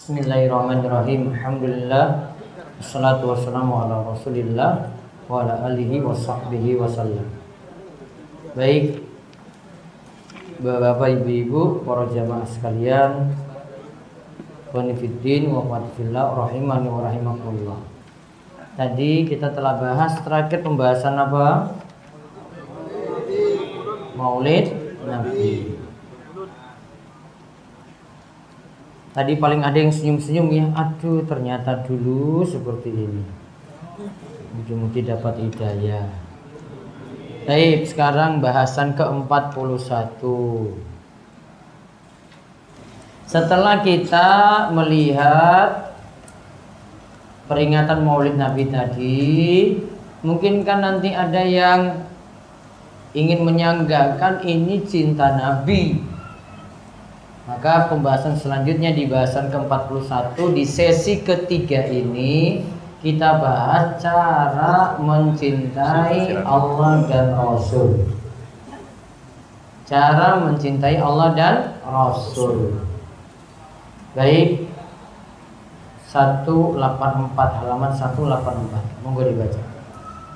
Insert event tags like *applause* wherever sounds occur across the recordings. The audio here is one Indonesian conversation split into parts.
Bismillahirrahmanirrahim. Alhamdulillah. Wassalatu wassalamu ala Rasulillah wa ala alihi wa sahbihi wasallam. Baik, Bapak Ibu-ibu, para jamaah sekalian, Bonifiddin wa Fatifillah rahimani wa rahimakumullah. Tadi kita telah bahas terakhir pembahasan apa? Maulid Nabi. Tadi paling ada yang senyum-senyum ya. Aduh, ternyata dulu seperti ini. Mungkin-mungkin dapat hidayah. Baik, sekarang bahasan ke-41. Setelah kita melihat peringatan Maulid Nabi tadi, mungkin kan nanti ada yang ingin menyanggakan ini cinta Nabi. Maka pembahasan selanjutnya di bahasan ke-41 di sesi ketiga ini kita bahas cara mencintai Allah dan Rasul. Cara mencintai Allah dan Rasul. Baik. 184 halaman 184. Monggo dibaca.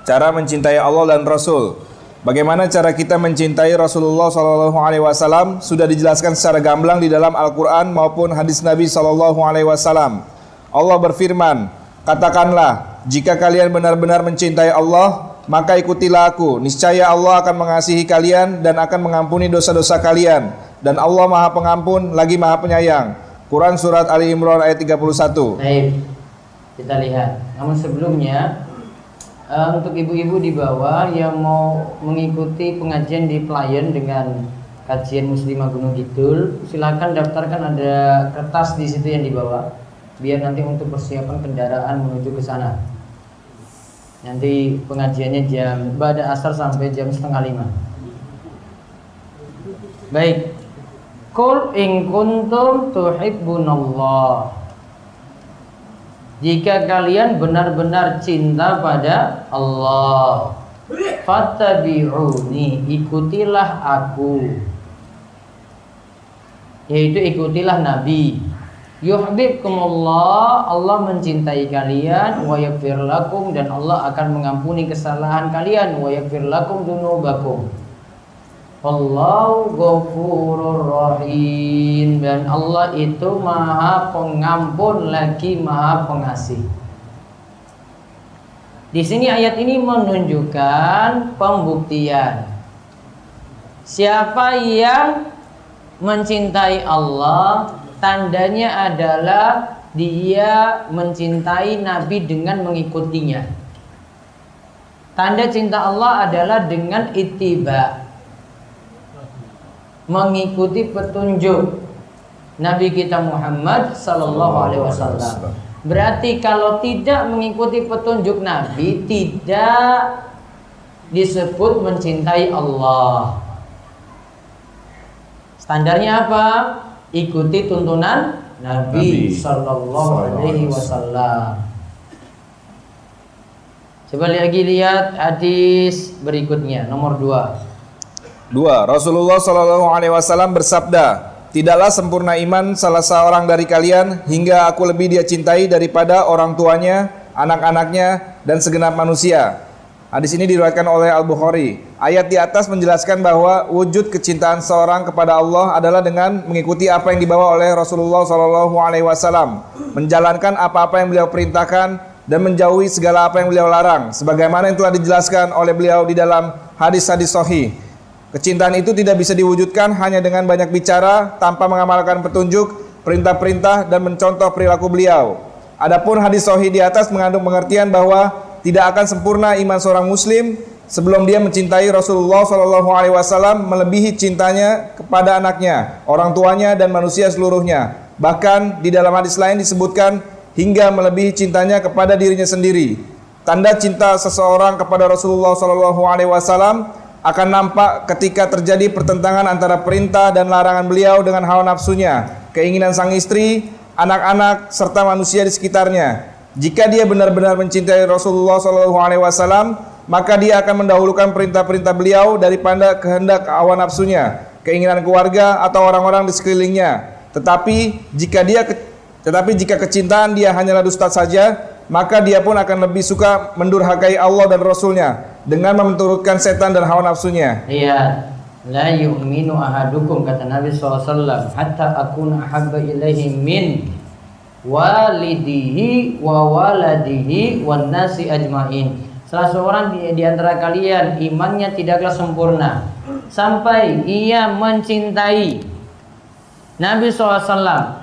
Cara mencintai Allah dan Rasul. Bagaimana cara kita mencintai Rasulullah Sallallahu Alaihi Wasallam sudah dijelaskan secara gamblang di dalam Al-Quran maupun hadis Nabi Sallallahu Alaihi Wasallam. Allah berfirman, katakanlah, jika kalian benar-benar mencintai Allah, maka ikutilah aku. Niscaya Allah akan mengasihi kalian dan akan mengampuni dosa-dosa kalian. Dan Allah Maha Pengampun lagi Maha Penyayang. Quran surat Ali Imran ayat 31. Baik. Kita lihat. Namun sebelumnya Uh, untuk ibu-ibu di bawah yang mau mengikuti pengajian di Pelayan dengan kajian Muslimah Gunung Kidul, silakan daftarkan ada kertas di situ yang dibawa, biar nanti untuk persiapan kendaraan menuju ke sana. Nanti pengajiannya jam pada asar sampai jam setengah lima. Baik. Kul in kuntum tuhibbunallah jika kalian benar-benar cinta pada Allah fattabi'uni ikutilah aku. Yaitu ikutilah nabi. Yuhibbukumullah Allah mencintai kalian wa yaghfir lakum dan Allah akan mengampuni kesalahan kalian wa yaghfir lakum dzunubakum Allahu ghafurur rahim dan Allah itu maha pengampun lagi maha pengasih. Di sini ayat ini menunjukkan pembuktian siapa yang mencintai Allah tandanya adalah dia mencintai Nabi dengan mengikutinya. Tanda cinta Allah adalah dengan ittiba, mengikuti petunjuk Nabi kita Muhammad Sallallahu Alaihi Wasallam. Berarti kalau tidak mengikuti petunjuk Nabi tidak disebut mencintai Allah. Standarnya apa? Ikuti tuntunan Nabi, Nabi Sallallahu Alaihi Wasallam. Coba lagi lihat hadis berikutnya nomor dua. Dua, Rasulullah Shallallahu Alaihi Wasallam bersabda, tidaklah sempurna iman salah seorang dari kalian hingga aku lebih dia cintai daripada orang tuanya, anak-anaknya, dan segenap manusia. Hadis ini diriwayatkan oleh Al Bukhari. Ayat di atas menjelaskan bahwa wujud kecintaan seorang kepada Allah adalah dengan mengikuti apa yang dibawa oleh Rasulullah Shallallahu Alaihi Wasallam, menjalankan apa-apa yang beliau perintahkan dan menjauhi segala apa yang beliau larang, sebagaimana yang telah dijelaskan oleh beliau di dalam hadis-hadis sahih. Kecintaan itu tidak bisa diwujudkan hanya dengan banyak bicara tanpa mengamalkan petunjuk, perintah-perintah dan mencontoh perilaku beliau. Adapun hadis sahih di atas mengandung pengertian bahwa tidak akan sempurna iman seorang muslim sebelum dia mencintai Rasulullah Shallallahu alaihi wasallam melebihi cintanya kepada anaknya, orang tuanya dan manusia seluruhnya. Bahkan di dalam hadis lain disebutkan hingga melebihi cintanya kepada dirinya sendiri. Tanda cinta seseorang kepada Rasulullah Shallallahu alaihi wasallam akan nampak ketika terjadi pertentangan antara perintah dan larangan beliau dengan hawa nafsunya, keinginan sang istri, anak-anak serta manusia di sekitarnya. Jika dia benar-benar mencintai Rasulullah SAW, maka dia akan mendahulukan perintah-perintah beliau daripada kehendak hawa nafsunya, keinginan keluarga atau orang-orang di sekelilingnya. Tetapi jika dia Tetapi jika kecintaan dia hanyalah dusta saja, maka dia pun akan lebih suka mendurhakai Allah dan Rasulnya dengan menurutkan setan dan hawa nafsunya. Iya. La yu'minu ahadukum kata Nabi SAW hatta akuna ahabba ilaihi min walidihi wa waladihi wan nasi ajmain. Salah seorang di, di antara kalian imannya tidaklah sempurna sampai ia mencintai Nabi SAW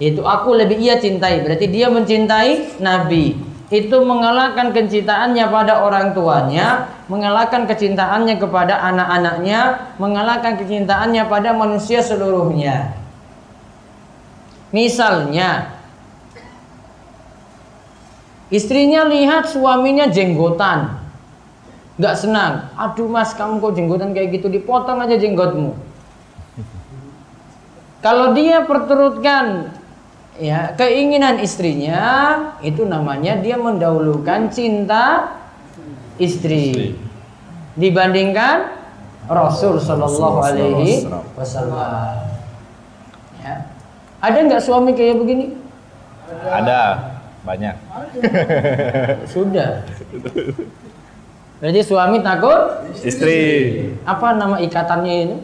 itu aku lebih ia cintai berarti dia mencintai Nabi itu mengalahkan kecintaannya pada orang tuanya mengalahkan kecintaannya kepada anak-anaknya mengalahkan kecintaannya pada manusia seluruhnya. Misalnya istrinya lihat suaminya jenggotan. Nggak senang. Aduh mas kamu kok jenggotan kayak gitu? Dipotong aja jenggotmu. Kalau dia perturutkan ya keinginan istrinya itu namanya dia mendahulukan cinta istri dibandingkan Rasul Shallallahu Alaihi Wasallam. Ya. Ada nggak suami kayak begini? Ada, banyak. *laughs* Sudah. Berarti suami takut Istri. apa nama ikatannya ini?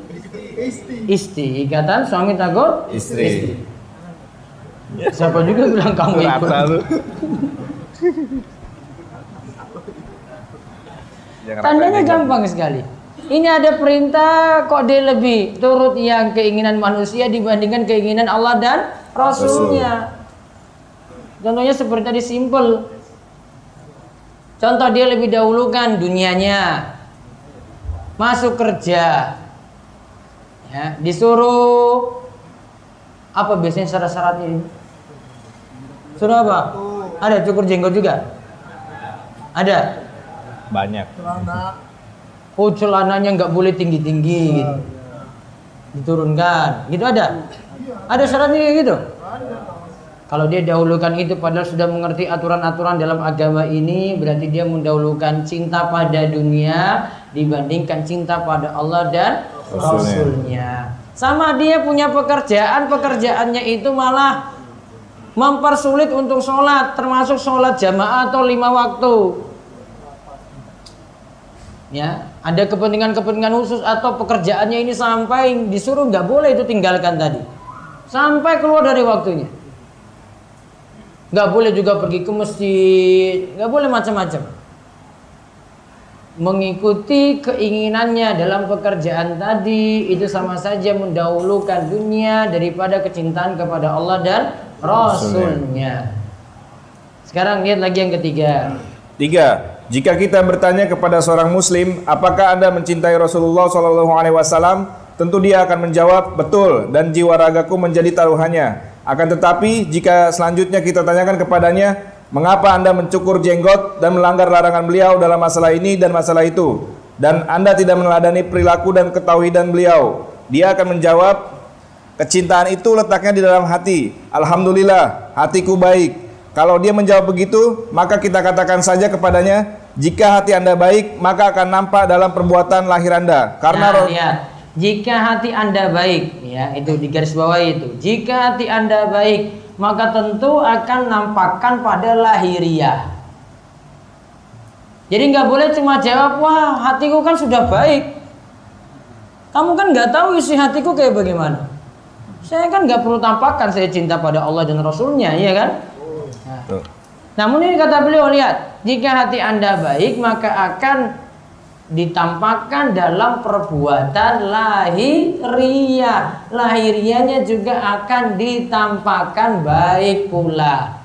Isti. Ikatan suami takut Istri. Siapa juga bilang kamu ikut? Lu. Jangan Tandanya gampang sekali. Ini ada perintah kok dia lebih turut yang keinginan manusia dibandingkan keinginan Allah dan Rasulnya. Contohnya seperti tadi simple. Contoh dia lebih dahulukan dunianya. Masuk kerja. Ya, disuruh apa biasanya syarat-syaratnya ini? Suruh apa? Ada cukur jenggot juga? Ada. Banyak. Oh celananya nggak boleh tinggi-tinggi gitu. Diturunkan. Gitu ada? Ada syaratnya kayak gitu? Kalau dia dahulukan itu padahal sudah mengerti aturan-aturan dalam agama ini berarti dia mendahulukan cinta pada dunia dibandingkan cinta pada Allah dan Rasulnya. Rasulnya. Sama dia punya pekerjaan, pekerjaannya itu malah mempersulit untuk sholat, termasuk sholat jamaah atau lima waktu. Ya, ada kepentingan-kepentingan khusus atau pekerjaannya ini sampai disuruh nggak boleh itu tinggalkan tadi, sampai keluar dari waktunya. Nggak boleh juga pergi ke masjid, nggak boleh macam-macam. Mengikuti keinginannya dalam pekerjaan tadi itu sama saja mendahulukan dunia daripada kecintaan kepada Allah dan Rasulnya. Sekarang lihat lagi yang ketiga. Tiga, jika kita bertanya kepada seorang muslim, apakah Anda mencintai Rasulullah Shallallahu alaihi wasallam? Tentu dia akan menjawab, betul, dan jiwa ragaku menjadi taruhannya. Akan tetapi, jika selanjutnya kita tanyakan kepadanya, mengapa Anda mencukur jenggot dan melanggar larangan beliau dalam masalah ini dan masalah itu? Dan Anda tidak meneladani perilaku dan ketauhidan beliau. Dia akan menjawab, kecintaan itu letaknya di dalam hati. Alhamdulillah, hatiku baik. Kalau dia menjawab begitu, maka kita katakan saja kepadanya, jika hati Anda baik, maka akan nampak dalam perbuatan lahir Anda. Karena Nah, lihat. Jika hati Anda baik, ya, itu di garis bawah itu. Jika hati Anda baik, maka tentu akan nampakkan pada lahiriah. Jadi nggak boleh cuma jawab, wah hatiku kan sudah baik. Kamu kan nggak tahu isi hatiku kayak bagaimana. Saya kan nggak perlu tampakkan saya cinta pada Allah dan Rasulnya, iya kan? Tuh. Namun ini kata beliau lihat, jika hati Anda baik maka akan ditampakkan dalam perbuatan lahiriah. Lahiriahnya juga akan ditampakkan baik pula.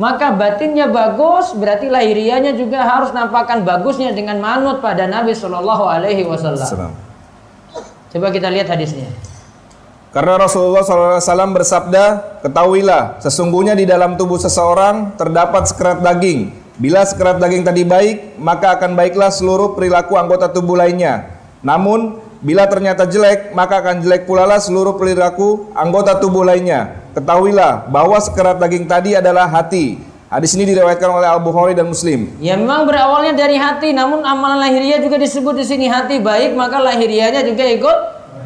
Maka batinnya bagus, berarti lahiriahnya juga harus nampakkan bagusnya dengan manut pada Nabi Shallallahu Alaihi Wasallam. Coba kita lihat hadisnya. Karena Rasulullah SAW bersabda, ketahuilah, sesungguhnya di dalam tubuh seseorang terdapat sekerat daging. Bila sekerat daging tadi baik, maka akan baiklah seluruh perilaku anggota tubuh lainnya. Namun, bila ternyata jelek, maka akan jelek pula lah seluruh perilaku anggota tubuh lainnya. Ketahuilah bahwa sekerat daging tadi adalah hati. Hadis ini diriwayatkan oleh Al Bukhari dan Muslim. Ya memang berawalnya dari hati, namun amalan lahiriah juga disebut di sini hati baik, maka lahiriahnya juga ikut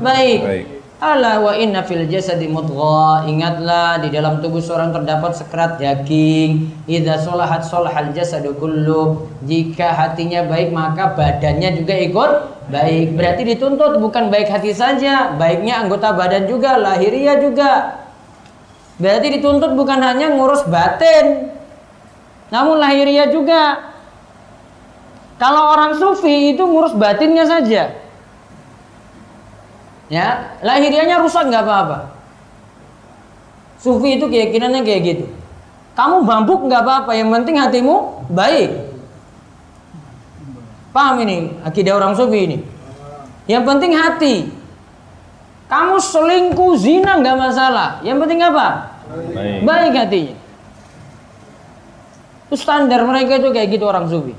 baik. Baik. Ala wa inna fil jasadi mudghah. Ingatlah di dalam tubuh seorang terdapat sekerat daging. Idza sholahat sholahal jasadu kullu. Jika hatinya baik maka badannya juga ikut baik. Berarti dituntut bukan baik hati saja, baiknya anggota badan juga, lahiriah juga. Berarti dituntut bukan hanya ngurus batin, namun lahiriah juga. Kalau orang sufi itu ngurus batinnya saja. Ya, lahiriahnya rusak nggak apa-apa. Sufi itu keyakinannya kayak gitu. Kamu bambuk nggak apa-apa, yang penting hatimu baik. Paham ini akidah orang sufi ini? Yang penting hati. Kamu selingkuh zina nggak masalah. Yang penting apa? Baik. Baik hatinya. Itu standar mereka itu kayak gitu orang sufi.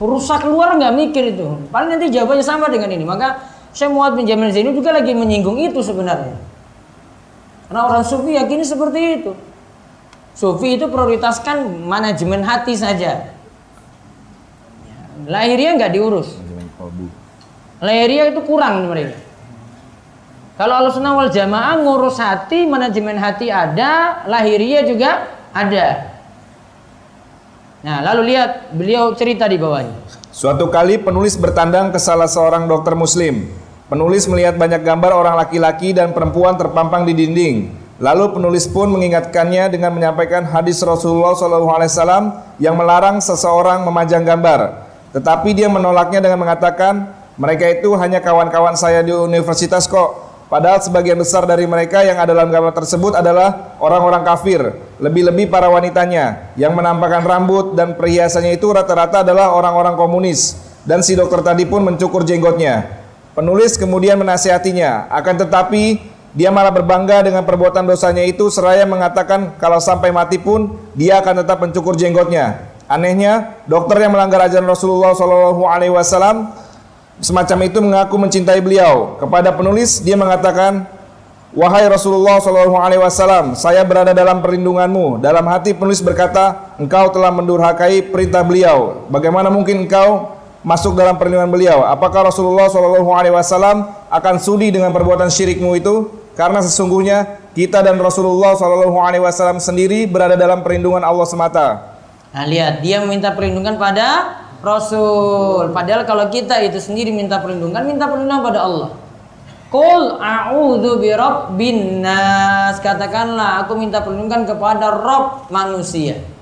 Rusak luar nggak mikir itu. Paling nanti jawabannya sama dengan ini. Maka saya Muad bin Jamil Zaini juga lagi menyinggung itu sebenarnya. Karena orang sufi yakini seperti itu. Sufi itu prioritaskan manajemen hati saja. Lahirnya nggak diurus. Lahirnya itu kurang mereka. Kalau al wal jamaah ngurus hati, manajemen hati ada, lahiriah juga ada. Nah, lalu lihat beliau cerita di bawahnya. Suatu kali penulis bertandang ke salah seorang dokter muslim. Penulis melihat banyak gambar orang laki-laki dan perempuan terpampang di dinding. Lalu penulis pun mengingatkannya dengan menyampaikan hadis Rasulullah SAW yang melarang seseorang memajang gambar. Tetapi dia menolaknya dengan mengatakan, mereka itu hanya kawan-kawan saya di universitas kok. Padahal sebagian besar dari mereka yang ada dalam gambar tersebut adalah orang-orang kafir, lebih-lebih para wanitanya yang menampakkan rambut dan perhiasannya itu rata-rata adalah orang-orang komunis. Dan si dokter tadi pun mencukur jenggotnya. Penulis kemudian menasihatinya, akan tetapi dia malah berbangga dengan perbuatan dosanya itu seraya mengatakan kalau sampai mati pun dia akan tetap mencukur jenggotnya. Anehnya, dokter yang melanggar ajaran Rasulullah Shallallahu Alaihi Wasallam semacam itu mengaku mencintai beliau. Kepada penulis dia mengatakan, Wahai Rasulullah Shallallahu Alaihi Wasallam, saya berada dalam perlindunganmu. Dalam hati penulis berkata, engkau telah mendurhakai perintah beliau. Bagaimana mungkin engkau masuk dalam perlindungan beliau. Apakah Rasulullah Shallallahu Alaihi Wasallam akan sudi dengan perbuatan syirikmu itu? Karena sesungguhnya kita dan Rasulullah Shallallahu Alaihi Wasallam sendiri berada dalam perlindungan Allah semata. Nah lihat dia meminta perlindungan pada Rasul. Padahal kalau kita itu sendiri minta perlindungan, minta perlindungan pada Allah. Qul a'udzu birabbin nas. Katakanlah aku minta perlindungan kepada Rabb manusia.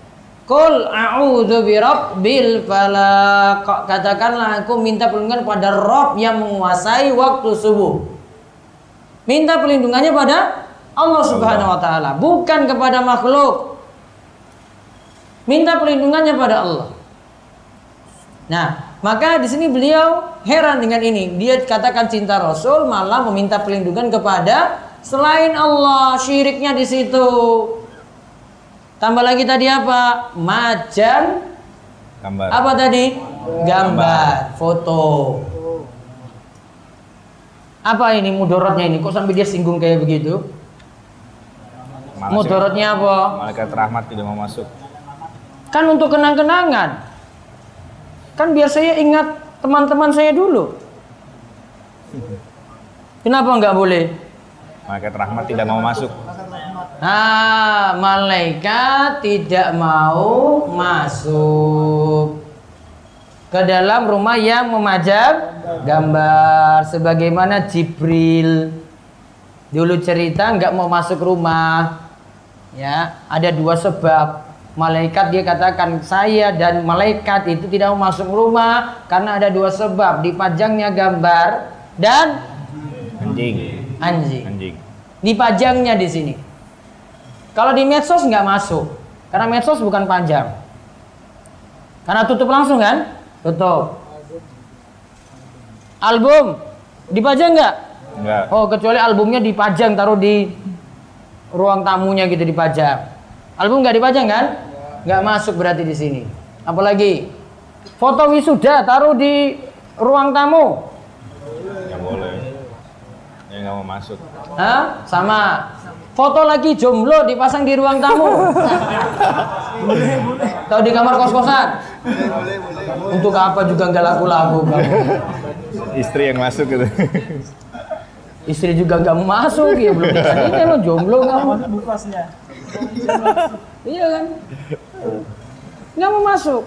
Qul a'udzu birabbil falaq. Katakanlah aku minta perlindungan pada Rob yang menguasai waktu subuh. Minta perlindungannya pada Allah Subhanahu wa taala, bukan kepada makhluk. Minta perlindungannya pada Allah. Nah, maka di sini beliau heran dengan ini. Dia katakan cinta Rasul malah meminta perlindungan kepada selain Allah. Syiriknya di situ. Tambah lagi tadi apa? Majang. Gambar. Apa tadi? Gambar, Gambar. foto. Apa ini mudorotnya ini? Kok sampai dia singgung kayak begitu? Mudorotnya apa? Malaikat rahmat tidak mau masuk. Kan untuk kenang-kenangan. Kan biar saya ingat teman-teman saya dulu. *laughs* Kenapa nggak boleh? Malaikat rahmat tidak mau masuk. Nah, malaikat tidak mau masuk ke dalam rumah yang memajang gambar. Sebagaimana Jibril dulu cerita nggak mau masuk rumah. Ya ada dua sebab. Malaikat dia katakan saya dan malaikat itu tidak mau masuk rumah karena ada dua sebab dipajangnya gambar dan anjing. Anjing, anjing. dipajangnya di sini kalau di medsos nggak masuk, karena medsos bukan panjang. Karena tutup langsung kan? Tutup. Album dipajang nggak? Enggak. Oh, kecuali albumnya dipajang taruh di ruang tamunya gitu dipajang. Album nggak dipajang kan? Nggak masuk berarti di sini. Apalagi foto wisuda taruh di ruang tamu. Nggak boleh. Ya nggak mau masuk. Hah? Sama Foto lagi jomblo dipasang di ruang tamu. boleh, boleh. Tahu di kamar kos-kosan? Boleh, boleh. Untuk apa juga nggak laku-laku Istri yang masuk gitu. Istri juga nggak mau masuk, ya belum nikah ini lo jomblo kamu. Bukasnya. Iya kan? Nggak mau masuk.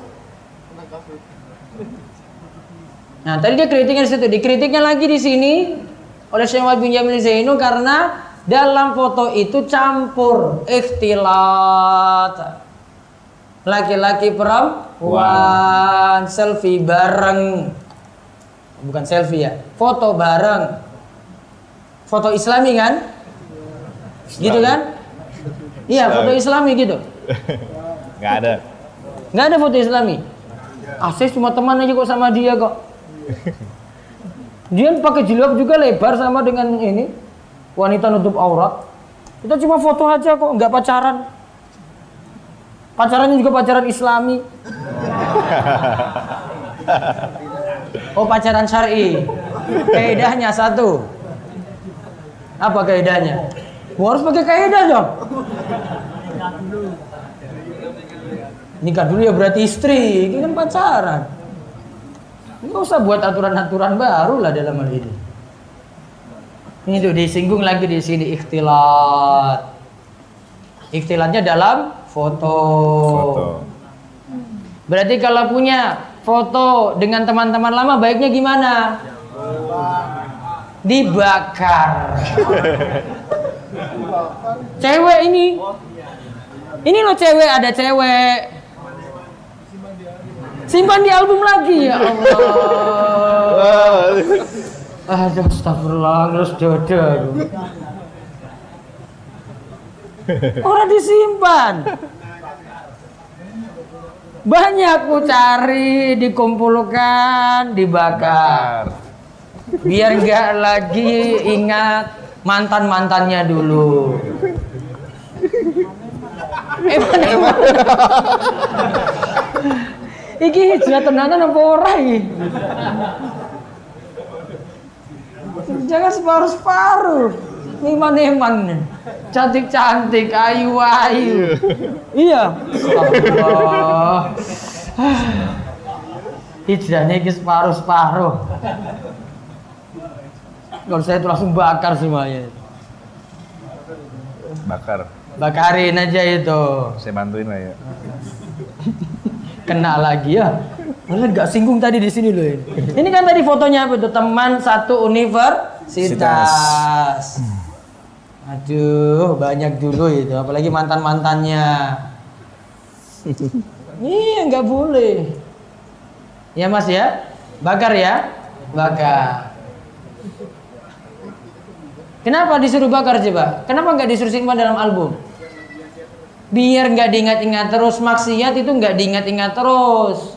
Nah, tadi dia kritiknya di situ. Dikritiknya lagi di sini oleh Syekh Muhammad bin Jamil Zainu karena dalam foto itu campur ikhtilat. Laki-laki perempuan selfie bareng. Bukan selfie ya, foto bareng. Foto Islami kan? Gitu kan? Iya, foto Islami gitu. *laughs* Nggak ada. Nggak ada foto Islami. Ah, saya cuma teman aja kok sama dia kok. *laughs* Dia pakai jilbab juga lebar sama dengan ini wanita nutup aurat. Kita cuma foto aja kok, nggak pacaran. Pacarannya juga pacaran Islami. Oh pacaran syari. Kaedahnya satu. Apa kaedahnya? Gua harus pakai kaedah dong. Nikah dulu ya berarti istri, ini kan pacaran. Nggak usah buat aturan-aturan baru lah dalam hal ini. Ini tuh disinggung lagi di sini ikhtilat. Ikhtilatnya dalam foto. Foto. Berarti kalau punya foto dengan teman-teman lama baiknya gimana? Dibakar. *laughs* cewek ini. Ini loh cewek, ada cewek. Simpan di album lagi ya Allah. *laughs* Aduh, astagfirullah, terus dodo. Orang disimpan. Banyak ku cari, dikumpulkan, dibakar. Biar nggak lagi ingat mantan-mantannya dulu. Eman, eman. Iki hijrah tenanan apa ora iki? Jangan separuh-separuh. Iman-iman. Cantik-cantik, ayu-ayu. Iya. Allah. Hijrahnya iki separuh-separuh. Kalau saya itu langsung bakar semuanya. Bakar. Bakarin aja itu. Saya bantuin lah ya. Kena lagi ya. Malah nggak singgung tadi di sini loh. Ini. ini kan tadi fotonya apa itu? Teman satu universitas. Aduh, banyak dulu itu. Apalagi mantan mantannya. Iya, nggak boleh. Ya mas ya, bakar ya, bakar. Kenapa disuruh bakar coba? Kenapa nggak disuruh simpan dalam album? Biar nggak diingat-ingat terus maksiat itu nggak diingat-ingat terus.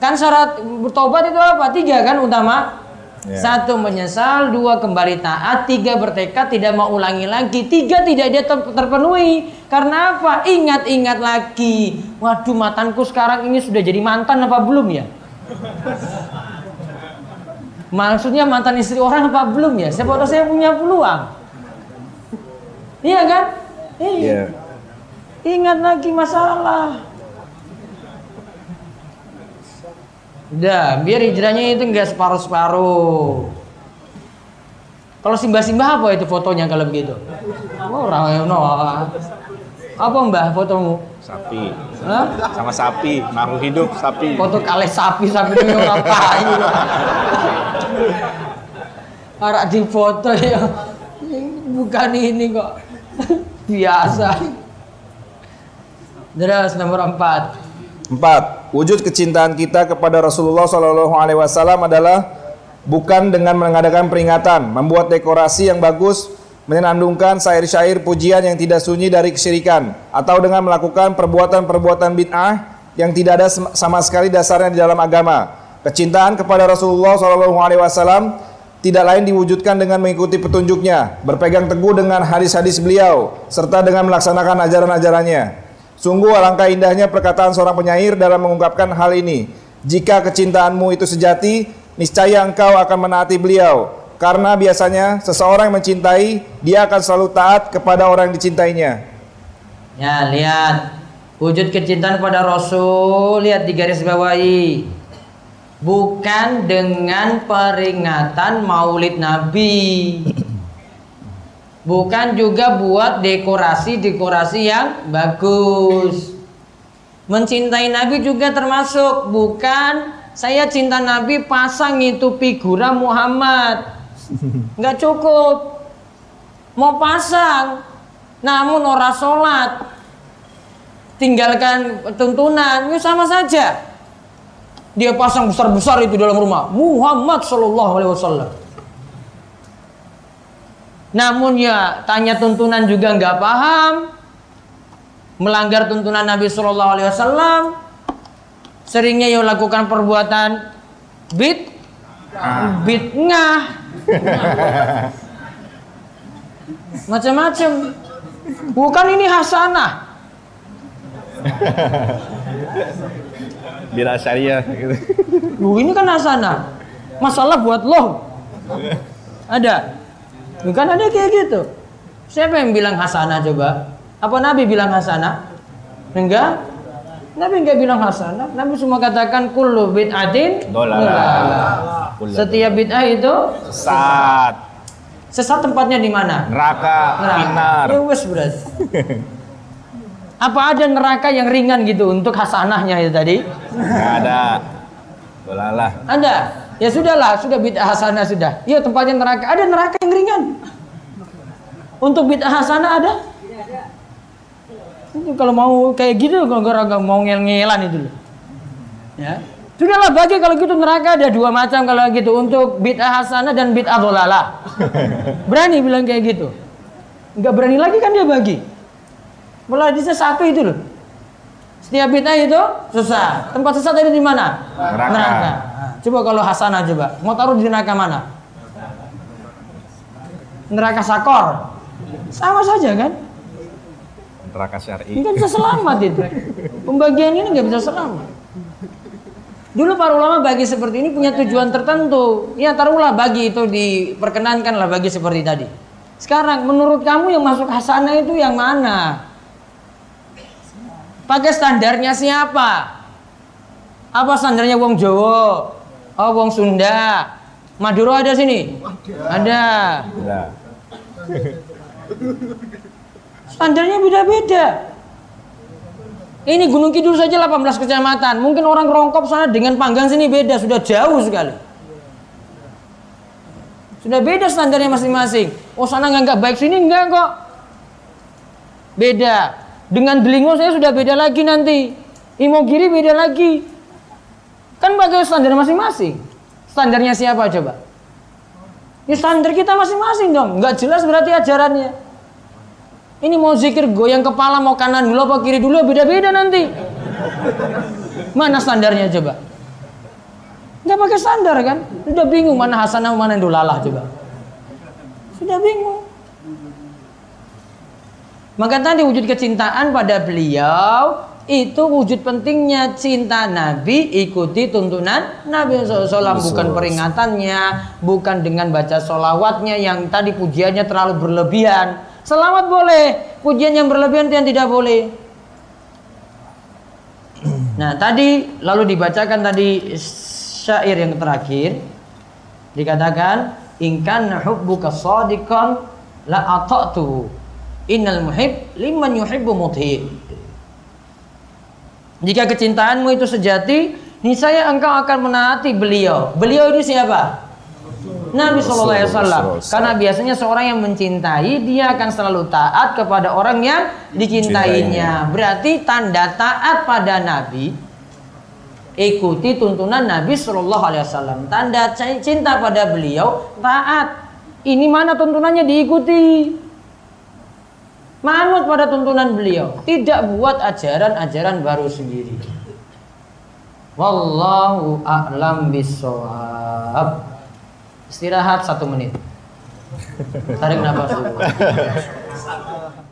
Kan syarat bertobat itu apa? Tiga kan utama. Ya. Satu menyesal, dua kembali taat, tiga bertekad tidak mau ulangi lagi, tiga tidak dia ter- terpenuhi. Karena apa? Ingat-ingat lagi. Waduh, mantanku sekarang ini sudah jadi mantan apa belum ya? Maksudnya mantan istri orang apa belum ya? Siapa tahu saya punya peluang. Iya kan? Iya. Iya. Ingat lagi masalah. Udah, biar hijrahnya itu enggak separuh-separuh. Kalau simbah-simbah apa itu fotonya kalau begitu? Orang no. Apa mbah fotomu? Sapi. Hah? Sama sapi. Makhluk hidup sapi. Foto kali sapi sapi orang payu. Arak di foto ya. Bukan ini kok. Biasa. Terus nomor empat. Empat, wujud kecintaan kita kepada Rasulullah Shallallahu Alaihi Wasallam adalah bukan dengan mengadakan peringatan, membuat dekorasi yang bagus, menyenandungkan syair-syair pujian yang tidak sunyi dari kesyirikan, atau dengan melakukan perbuatan-perbuatan bid'ah yang tidak ada sama sekali dasarnya di dalam agama. Kecintaan kepada Rasulullah Shallallahu Alaihi Wasallam tidak lain diwujudkan dengan mengikuti petunjuknya, berpegang teguh dengan hadis-hadis beliau, serta dengan melaksanakan ajaran-ajarannya. Sungguh alangkah indahnya perkataan seorang penyair dalam mengungkapkan hal ini. Jika kecintaanmu itu sejati, niscaya engkau akan menaati beliau. Karena biasanya seseorang yang mencintai, dia akan selalu taat kepada orang yang dicintainya. Ya, lihat. Wujud kecintaan pada Rasul, lihat di garis bawahi. bukan dengan peringatan Maulid Nabi. Bukan juga buat dekorasi-dekorasi yang bagus. Mencintai Nabi juga termasuk bukan saya cinta Nabi pasang itu figura Muhammad. *laughs* Nggak cukup. Mau pasang namun orang sholat tinggalkan tuntunan itu sama saja dia pasang besar-besar itu dalam rumah Muhammad Shallallahu Alaihi Wasallam namun ya tanya tuntunan juga nggak paham. Melanggar tuntunan Nabi Shallallahu Alaihi Wasallam seringnya ya lakukan perbuatan bid bid ngah *laughs* macam-macam. Bukan ini hasanah. Bila syariah. Gitu. Loh, ini kan hasanah. Masalah buat lo ada bukan ada kayak gitu siapa yang bilang hasanah coba apa Nabi bilang hasanah enggak Nabi enggak bilang hasanah Nabi cuma katakan kullu bid'atin Dolalah. setiap bid'ah itu Sesat. sesat tempatnya di mana Neraka. Finar. Ya wes berarti. Apa ada neraka yang ringan gitu untuk hasanahnya itu tadi? Nggak ada. Dolalah. Ada. Ya sudahlah, sudah bid'ah hasanah sudah. Iya tempatnya neraka. Ada neraka yang ringan. Untuk bid'ah hasanah ada? Itu kalau mau kayak gitu gara-gara mau ngel-ngelan itu loh. Ya. Sudahlah bagi kalau gitu neraka ada dua macam kalau gitu untuk bid'ah hasanah dan bid'ah dolalah. Berani bilang kayak gitu. Enggak berani lagi kan dia bagi. Mulai hadisnya satu itu loh. Setiap bid'ah itu susah. Tempat sesat itu di mana? Neraka. Nah, coba kalau hasanah coba. Mau taruh di neraka mana? Neraka sakor. Sama saja kan? Neraka syar'i. Nggak bisa selamat itu. Pembagian ini nggak bisa selamat. Dulu para ulama bagi seperti ini punya tujuan tertentu. Ya taruhlah bagi itu diperkenankan lah bagi seperti tadi. Sekarang menurut kamu yang masuk hasanah itu yang mana? Pakai standarnya siapa? Apa standarnya wong Jawa? Oh wong Sunda. Madura ada sini? Ada. Udah. Standarnya beda-beda. Ini Gunung Kidul saja 18 kecamatan. Mungkin orang Rongkop sana dengan Panggang sini beda, sudah jauh sekali. Sudah beda standarnya masing-masing. Oh sana nggak baik sini enggak kok. Beda. Dengan Delingo saya sudah beda lagi nanti. Imogiri beda lagi. Kan pakai standar masing-masing. Standarnya siapa coba? Ini standar kita masing-masing dong. Nggak jelas berarti ajarannya. Ini mau zikir goyang kepala mau kanan dulu apa kiri dulu beda-beda nanti. Mana standarnya coba? Nggak pakai standar kan? Sudah bingung mana hasanah mana yang dolalah coba. Sudah bingung. Maka tadi wujud kecintaan pada beliau itu wujud pentingnya cinta Nabi ikuti tuntunan Nabi SAW bukan peringatannya bukan dengan baca solawatnya yang tadi pujiannya terlalu berlebihan. Selamat boleh, pujian yang berlebihan yang tidak boleh. *clears throat* Nah, tadi lalu dibacakan tadi syair yang terakhir. Dikatakan ingkan hubbuka shadiqan la ata'tu innal muhib liman yuhibbu mudhi jika kecintaanmu itu sejati niscaya engkau akan menaati beliau beliau ini siapa Nabi Shallallahu Alaihi Wasallam. Karena biasanya seorang yang mencintai dia akan selalu taat kepada orang yang dicintainya. Berarti tanda taat pada Nabi ikuti tuntunan Nabi Shallallahu Alaihi Wasallam. Tanda cinta pada beliau taat. Ini mana tuntunannya diikuti. Manut pada tuntunan beliau, tidak buat ajaran-ajaran baru sendiri. Wallahu a'lam bishawab. Istirahat satu menit. Tarik nafas dulu. *laughs*